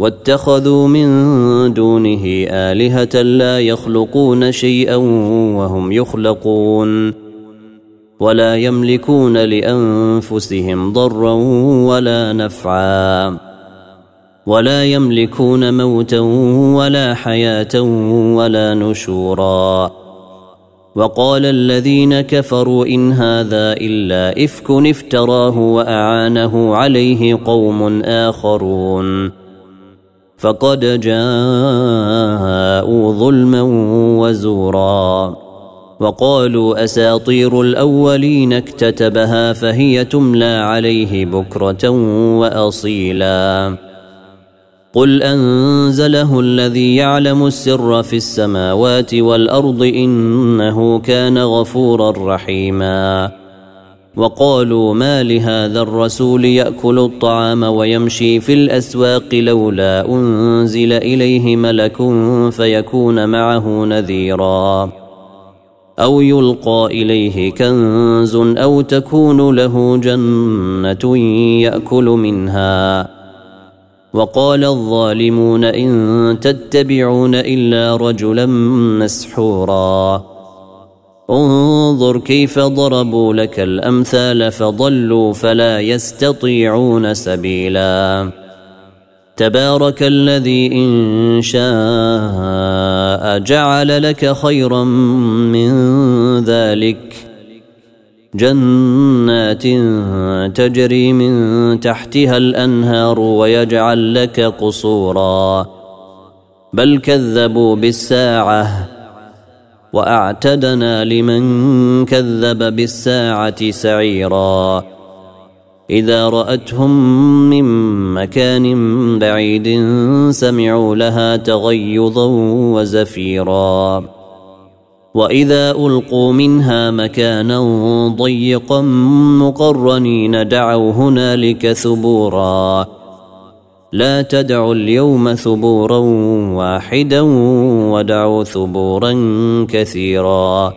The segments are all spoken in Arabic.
واتخذوا من دونه آلهة لا يخلقون شيئا وهم يخلقون ولا يملكون لأنفسهم ضرا ولا نفعا ولا يملكون موتا ولا حياة ولا نشورا وقال الذين كفروا إن هذا إلا إفك افتراه وأعانه عليه قوم آخرون فقد جاءوا ظلما وزورا. وقالوا أساطير الأولين اكتتبها فهي تملى عليه بكرة وأصيلا. قل أنزله الذي يعلم السر في السماوات والأرض إنه كان غفورا رحيما. وقالوا ما لهذا الرسول يأكل الطعام ويمشي في الأسواق لولا أنزل إليه ملك فيكون معه نذيرا. أو يلقى إليه كنز أو تكون له جنة يأكل منها. وقال الظالمون إن تتبعون إلا رجلا مسحورا. انظر كيف ضربوا لك الأمثال فضلوا فلا يستطيعون سبيلا. تبارك الذي إن شاء جعل لك خيرا من ذلك. جنات تجري من تحتها الأنهار ويجعل لك قصورا. بل كذبوا بالساعة. وأعتدنا لمن كذب بالساعة سعيرا. إذا رأتهم من مكان بعيد سمعوا لها تغيظا وزفيرا. وإذا ألقوا منها مكانا ضيقا مقرنين دعوا هنالك ثبورا. لا تدعوا اليوم ثبورا واحدا ودعوا ثبورا كثيرا.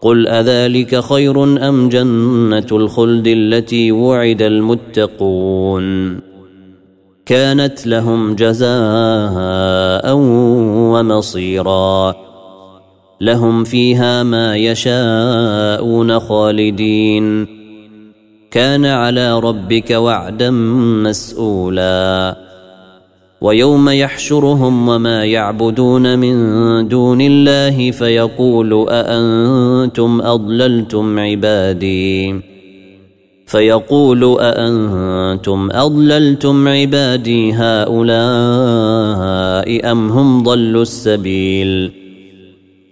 قل أذلك خير أم جنة الخلد التي وعد المتقون؟ كانت لهم جزاء ومصيرا. لهم فيها ما يشاءون خالدين. كان على ربك وعدا مسؤولا. ويوم يحشرهم وما يعبدون من دون الله فيقول أأنتم أضللتم عبادي. فيقول أأنتم أضللتم عبادي هؤلاء أم هم ضلوا السبيل؟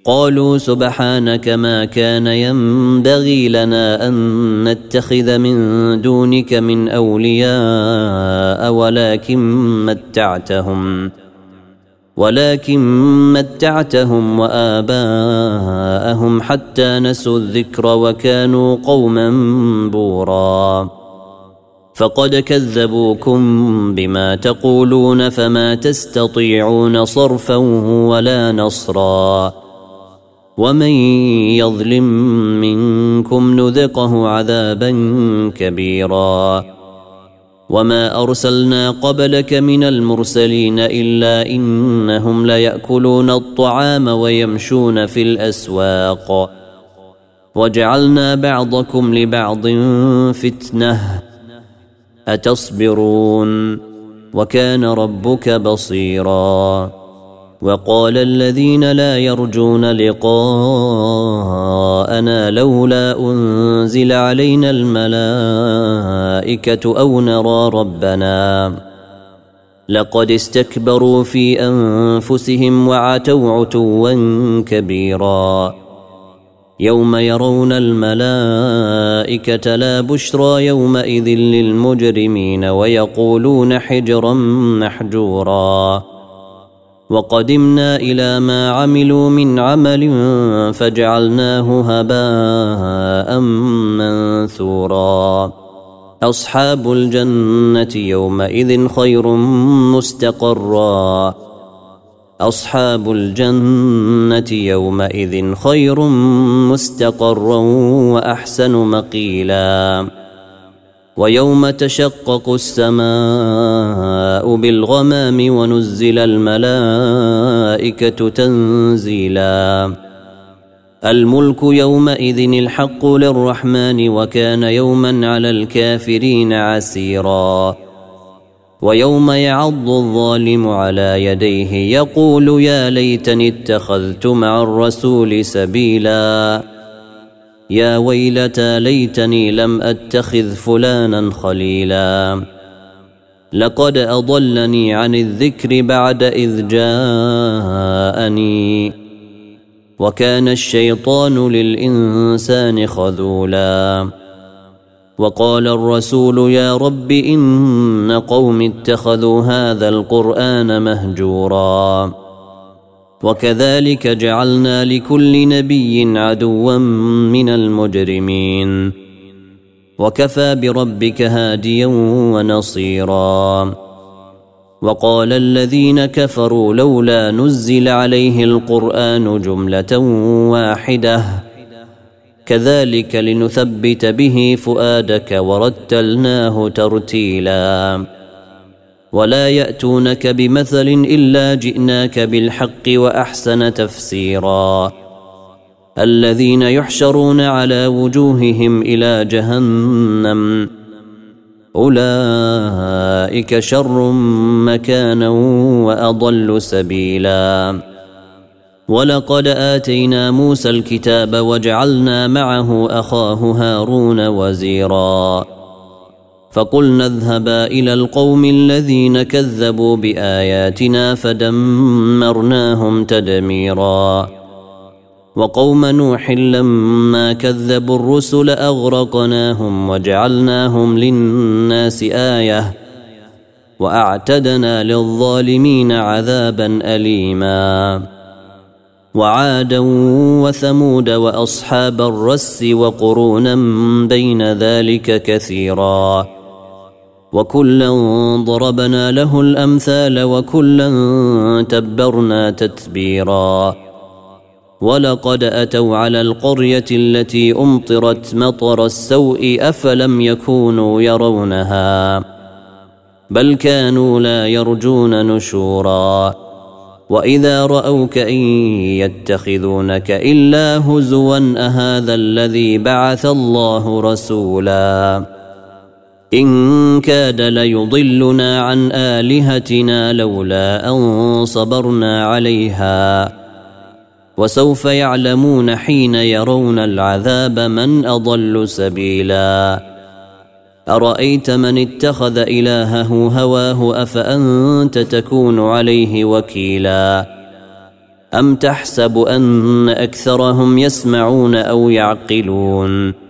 قالوا سبحانك ما كان ينبغي لنا أن نتخذ من دونك من أولياء ولكن متعتهم ولكن متعتهم وآباءهم حتى نسوا الذكر وكانوا قوما بورا. فقد كذبوكم بما تقولون فما تستطيعون صرفا ولا نصرا. ومن يظلم منكم نذقه عذابا كبيرا. وما ارسلنا قبلك من المرسلين الا انهم لياكلون الطعام ويمشون في الاسواق. وجعلنا بعضكم لبعض فتنه. اتصبرون؟ وكان ربك بصيرا. وقال الذين لا يرجون لقاءنا لولا أنزل علينا الملائكة أو نرى ربنا. لقد استكبروا في أنفسهم وعتوا عتوا كبيرا. يوم يرون الملائكة لا بشرى يومئذ للمجرمين ويقولون حجرا محجورا. وقدمنا إلى ما عملوا من عمل فجعلناه هباء منثورا. أصحاب الجنة يومئذ خير مستقرا. أصحاب الجنة يومئذ خير مستقرا وأحسن مقيلا. ويوم تشقق السماء بالغمام ونزل الملائكة تنزيلا. الملك يومئذ الحق للرحمن وكان يوما على الكافرين عسيرا. ويوم يعض الظالم على يديه يقول يا ليتني اتخذت مع الرسول سبيلا. يا ويلتى ليتني لم أتخذ فلانا خليلا. لقد أضلني عن الذكر بعد إذ جاءني. وكان الشيطان للإنسان خذولا. وقال الرسول يا رب إن قوم اتخذوا هذا القرآن مهجورا. وكذلك جعلنا لكل نبي عدوا من المجرمين. وكفى بربك هاديا ونصيرا. وقال الذين كفروا لولا نزل عليه القرآن جملة واحدة. كذلك لنثبت به فؤادك ورتلناه ترتيلا. ولا يأتونك بمثل إلا جئناك بالحق وأحسن تفسيرا. الذين يحشرون على وجوههم إلى جهنم أولئك شر مكانا وأضل سبيلا. ولقد آتينا موسى الكتاب وجعلنا معه أخاه هارون وزيرا. فقلنا اذهبا إلى القوم الذين كذبوا بآياتنا فدمرناهم تدميرا. وقوم نوح لما كذبوا الرسل أغرقناهم وجعلناهم للناس آية وأعتدنا للظالمين عذابا أليما. وعادا وثمود وأصحاب الرس وقرونا بين ذلك كثيرا. وكلا ضربنا له الأمثال وكلا تبرنا تتبيرا. ولقد أتوا على القرية التي أمطرت مطر السوء أفلم يكونوا يرونها. بل كانوا لا يرجون نشورا. وإذا رأوك إن يتخذونك إلا هزوا أهذا الذي بعث الله رسولا. إن كاد ليضلنا عن آلهتنا لولا أن صبرنا عليها. وسوف يعلمون حين يرون العذاب من أضل سبيلا. أرأيت من اتخذ إلهه هواه أفأنت تكون عليه وكيلا؟ أم تحسب أن أكثرهم يسمعون أو يعقلون؟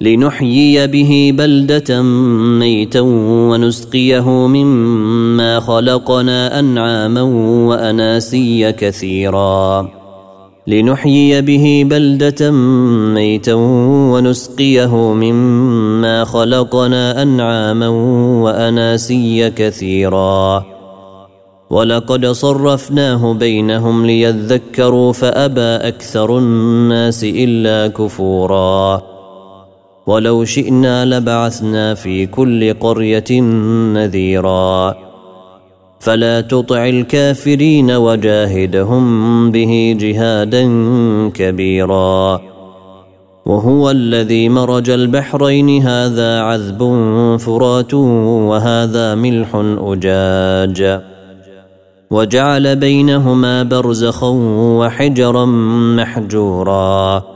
لنحيي به بلدة ميتا ونسقيه مما خلقنا أنعاما وأناسيا كثيرا. لنحيي به بلدة ميتا ونسقيه مما خلقنا أنعاما وأناسيا كثيرا. ولقد صرفناه بينهم ليذكروا فأبى أكثر الناس إلا كفورا. ولو شئنا لبعثنا في كل قرية نذيرا. فلا تطع الكافرين وجاهدهم به جهادا كبيرا. وهو الذي مرج البحرين هذا عذب فرات وهذا ملح أجاج. وجعل بينهما برزخا وحجرا محجورا.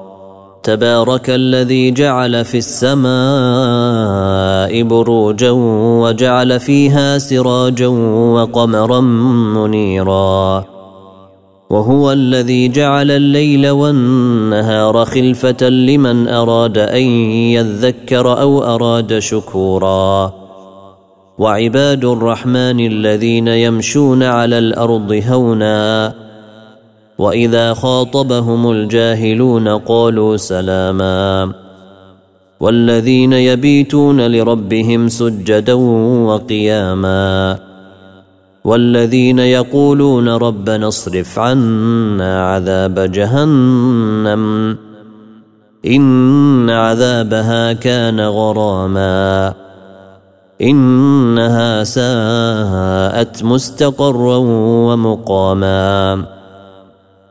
تبارك الذي جعل في السماء بروجا وجعل فيها سراجا وقمرا منيرا. وهو الذي جعل الليل والنهار خلفة لمن أراد أن يذكر أو أراد شكورا. وعباد الرحمن الذين يمشون على الأرض هونا وإذا خاطبهم الجاهلون قالوا سلاما. والذين يبيتون لربهم سجدا وقياما. والذين يقولون ربنا اصرف عنا عذاب جهنم. إن عذابها كان غراما. إنها ساءت مستقرا ومقاما.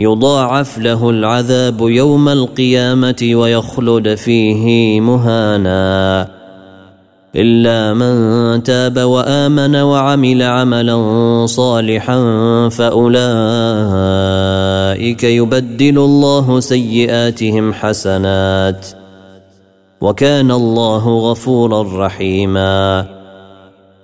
يضاعف له العذاب يوم القيامة ويخلد فيه مهانا. إلا من تاب وآمن وعمل عملا صالحا فأولئك يبدل الله سيئاتهم حسنات. وكان الله غفورا رحيما.